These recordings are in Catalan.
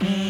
Mm.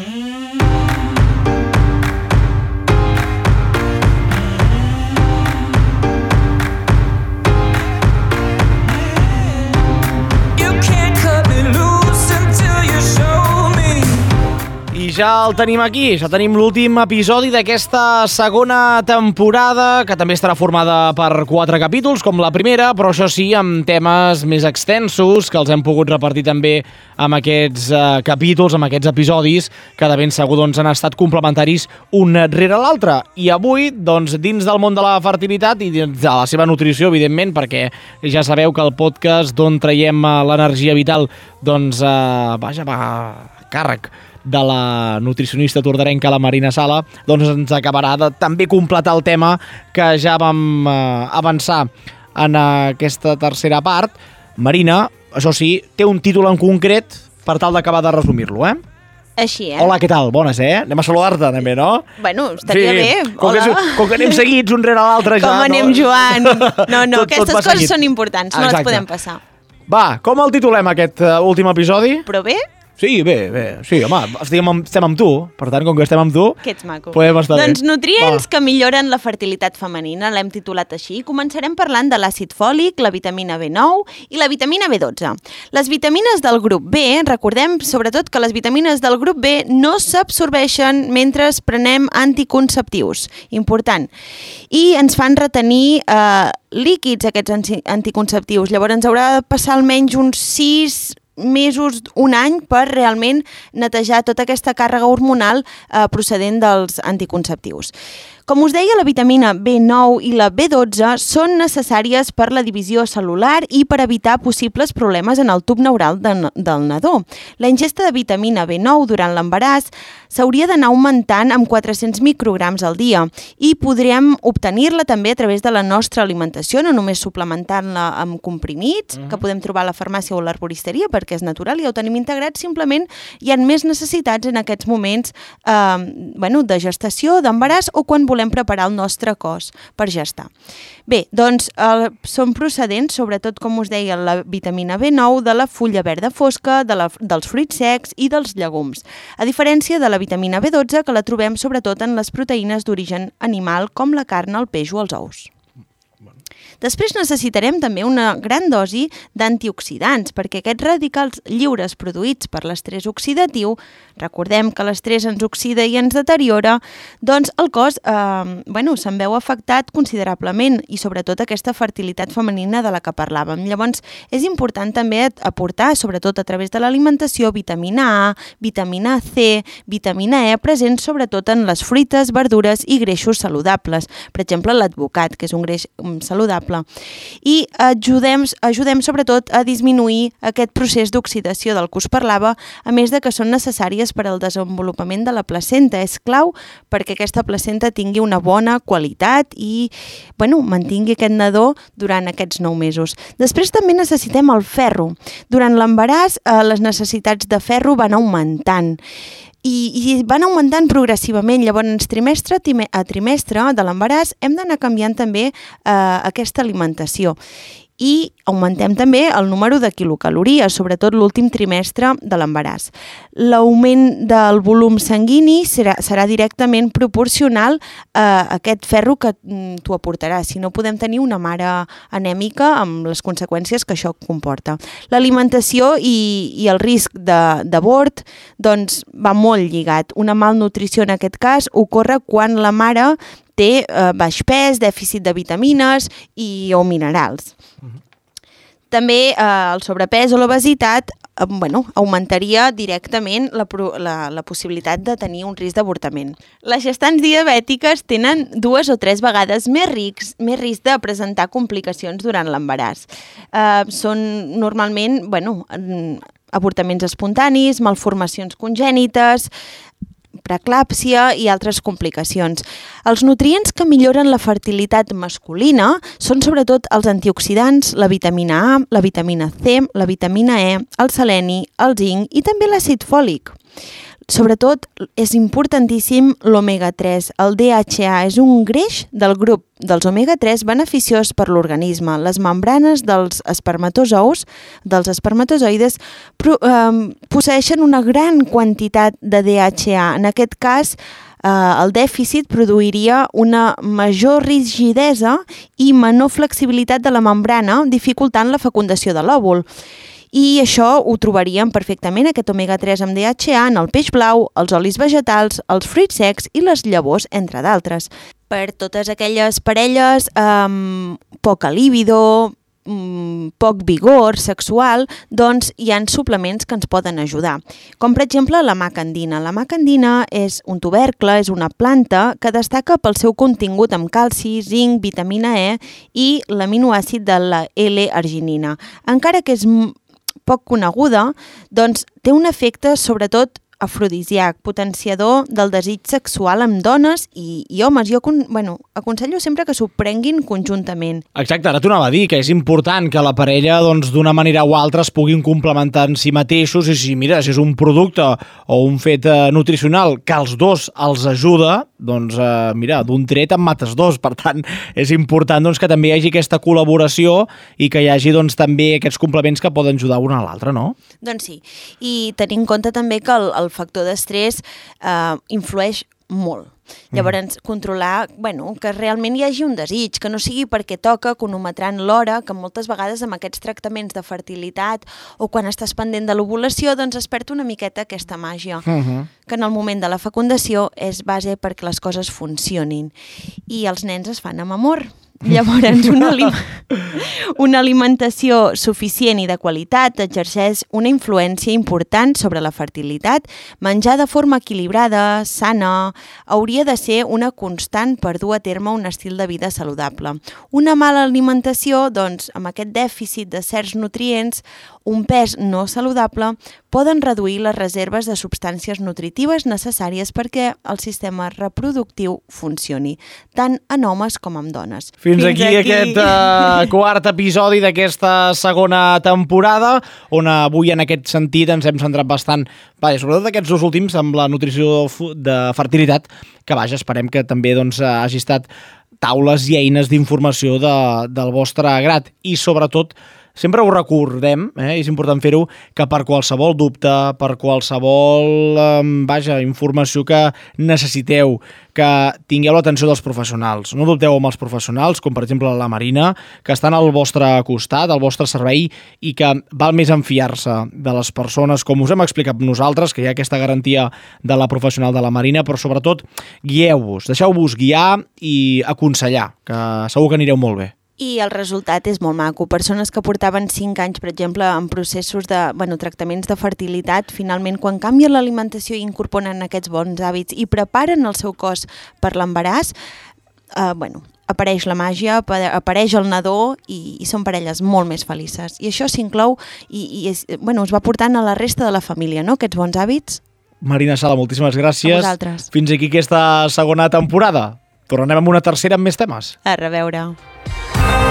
I ja el tenim aquí, ja tenim l'últim episodi d'aquesta segona temporada, que també estarà formada per quatre capítols, com la primera, però això sí, amb temes més extensos, que els hem pogut repartir també amb aquests eh, capítols, amb aquests episodis, que de ben segur doncs, han estat complementaris un rere l'altre. I avui, doncs, dins del món de la fertilitat i de la seva nutrició, evidentment, perquè ja sabeu que el podcast d'on traiem eh, l'energia vital, doncs, eh, vaja, va càrrec de la nutricionista tordarenca, la Marina Sala, doncs ens acabarà de també completar el tema que ja vam eh, avançar en aquesta tercera part. Marina, això sí, té un títol en concret per tal d'acabar de resumir-lo, eh? Així, eh? Hola, què tal? Bones, eh? Anem a saludar-te, també, no? Bueno, estaria bé. Com que, com que anem seguits un rere l'altre ja... Com anem no? jugant. No, no, Tot- tot aquestes va coses seguit. són importants, no Exacte. les podem passar. Va, com el titulem aquest uh, últim episodi? Però bé, Sí, bé, bé. Sí, home, estem amb, estem amb tu. Per tant, com que estem amb tu, que ets maco. podem estar doncs bé. nutrients Va. que milloren la fertilitat femenina, l'hem titulat així. Començarem parlant de l'àcid fòlic, la vitamina B9 i la vitamina B12. Les vitamines del grup B, recordem sobretot que les vitamines del grup B no s'absorbeixen mentre prenem anticonceptius. Important. I ens fan retenir eh, líquids aquests anti anticonceptius. Llavors ens haurà de passar almenys uns 6 mesos, un any, per realment netejar tota aquesta càrrega hormonal eh, procedent dels anticonceptius. Com us deia, la vitamina B9 i la B12 són necessàries per la divisió celular i per evitar possibles problemes en el tub neural de, del nadó. La ingesta de vitamina B9 durant l'embaràs s'hauria d'anar augmentant amb 400 micrograms al dia i podrem obtenir-la també a través de la nostra alimentació, no només suplementant-la amb comprimits, que podem trobar a la farmàcia o a l'arboristeria perquè és natural i ja ho tenim integrat, simplement hi ha més necessitats en aquests moments eh, bueno, de gestació, d'embaràs o quan volem preparar el nostre cos per gestar. Bé, doncs eh, són procedents, sobretot, com us deia, la vitamina B9 de la fulla verda fosca, de la, dels fruits secs i dels llegums. A diferència de la vitamina B12, que la trobem sobretot en les proteïnes d'origen animal, com la carn, el peix o els ous. Després necessitarem també una gran dosi d'antioxidants, perquè aquests radicals lliures produïts per l'estrès oxidatiu, recordem que l'estrès ens oxida i ens deteriora, doncs el cos eh, bueno, se'n veu afectat considerablement i sobretot aquesta fertilitat femenina de la que parlàvem. Llavors és important també aportar, sobretot a través de l'alimentació, vitamina A, vitamina C, vitamina E, presents sobretot en les fruites, verdures i greixos saludables. Per exemple, l'advocat, que és un greix mm, saludable. I ajudem, ajudem sobretot a disminuir aquest procés d'oxidació del que us parlava, a més de que són necessàries per al desenvolupament de la placenta. És clau perquè aquesta placenta tingui una bona qualitat i bueno, mantingui aquest nadó durant aquests nou mesos. Després també necessitem el ferro. Durant l'embaràs eh, les necessitats de ferro van augmentant i, i van augmentant progressivament. Llavors, trimestre a trimestre de l'embaràs hem d'anar canviant també eh, aquesta alimentació i augmentem també el número de quilocalories, sobretot l'últim trimestre de l'embaràs. L'augment del volum sanguini serà, serà directament proporcional a aquest ferro que mm, t'ho aportarà. Si no, podem tenir una mare anèmica amb les conseqüències que això comporta. L'alimentació i, i el risc de- d'abort doncs, va molt lligat. Una malnutrició, en aquest cas, ocorre quan la mare té eh, baix pes, dèficit de vitamines i o minerals. També eh, el sobrepès o l'obesitat eh, bueno, augmentaria directament la, la, la possibilitat de tenir un risc d'avortament. Les gestants diabètiques tenen dues o tres vegades més, rics, més risc de presentar complicacions durant l'embaràs. Eh, són normalment bueno, mm, avortaments espontanis, malformacions congènites, preeclàpsia i altres complicacions. Els nutrients que milloren la fertilitat masculina són sobretot els antioxidants, la vitamina A, la vitamina C, la vitamina E, el seleni, el zinc i també l'àcid fòlic. Sobretot és importantíssim l'omega-3. El DHA és un greix del grup dels omega-3 beneficiós per l'organisme. Les membranes dels espermatozous, dels espermatozoides, pro, eh, posseixen una gran quantitat de DHA. En aquest cas, eh, el dèficit produiria una major rigidesa i menor flexibilitat de la membrana, dificultant la fecundació de l'òvul. I això ho trobaríem perfectament, aquest omega-3 amb DHA, en el peix blau, els olis vegetals, els fruits secs i les llavors, entre d'altres. Per totes aquelles parelles amb poca líbido, mm, poc vigor sexual, doncs hi han suplements que ens poden ajudar. Com per exemple la macandina. La macandina és un tubercle, és una planta que destaca pel seu contingut amb calci, zinc, vitamina E i l'aminoàcid de la L-arginina. Encara que és poc coneguda, doncs té un efecte sobretot afrodisiac, potenciador del desig sexual amb dones i, i homes. Jo bueno, aconsello sempre que s'ho prenguin conjuntament. Exacte, ara t'ho anava a dir, que és important que la parella doncs, d'una manera o altra es puguin complementar en si mateixos i si, mira, si és un producte o un fet eh, nutricional que els dos els ajuda, doncs, eh, mira, d'un tret en mates dos. Per tant, és important doncs, que també hi hagi aquesta col·laboració i que hi hagi doncs, també aquests complements que poden ajudar un a l'altre, no? Doncs sí, i tenir en compte també que el, el factor d'estrès eh, influeix molt. Llavors, controlar, bueno, que realment hi hagi un desig, que no sigui perquè toca cronometrant l'hora, que moltes vegades amb aquests tractaments de fertilitat o quan estàs pendent de l'ovulació, doncs es perd una miqueta aquesta màgia, uh -huh. que en el moment de la fecundació és base perquè les coses funcionin. I els nens es fan amb amor. Llavors, una, alim una alimentació suficient i de qualitat exerceix una influència important sobre la fertilitat. Menjar de forma equilibrada, sana, hauria de ser una constant per dur a terme un estil de vida saludable. Una mala alimentació, doncs, amb aquest dèficit de certs nutrients, un pes no saludable, poden reduir les reserves de substàncies nutritives necessàries perquè el sistema reproductiu funcioni, tant en homes com en dones. Fins, Fins aquí, aquí. aquest uh, quart episodi d'aquesta segona temporada, on avui en aquest sentit ens hem centrat bastant, vaja, sobretot aquests dos últims, amb la nutrició de fertilitat, que vaja, esperem que també doncs, hagi estat taules i eines d'informació de, del vostre grat. I sobretot sempre ho recordem, eh? és important fer-ho, que per qualsevol dubte, per qualsevol eh, vaja, informació que necessiteu, que tingueu l'atenció dels professionals. No dubteu amb els professionals, com per exemple la Marina, que estan al vostre costat, al vostre servei, i que val més en fiar-se de les persones, com us hem explicat nosaltres, que hi ha aquesta garantia de la professional de la Marina, però sobretot guieu-vos, deixeu-vos guiar i aconsellar, que segur que anireu molt bé. I el resultat és molt maco. Persones que portaven 5 anys, per exemple, en processos de bueno, tractaments de fertilitat, finalment, quan canvien l'alimentació i incorporen aquests bons hàbits i preparen el seu cos per l'embaràs, eh, bueno, apareix la màgia, apa- apareix el nadó i, i són parelles molt més felices. I això s'inclou i, i és, bueno, es va portant a la resta de la família, no?, aquests bons hàbits. Marina Sala, moltíssimes gràcies. A vosaltres. Fins aquí aquesta segona temporada. Tornarem amb una tercera amb més temes. A reveure. Música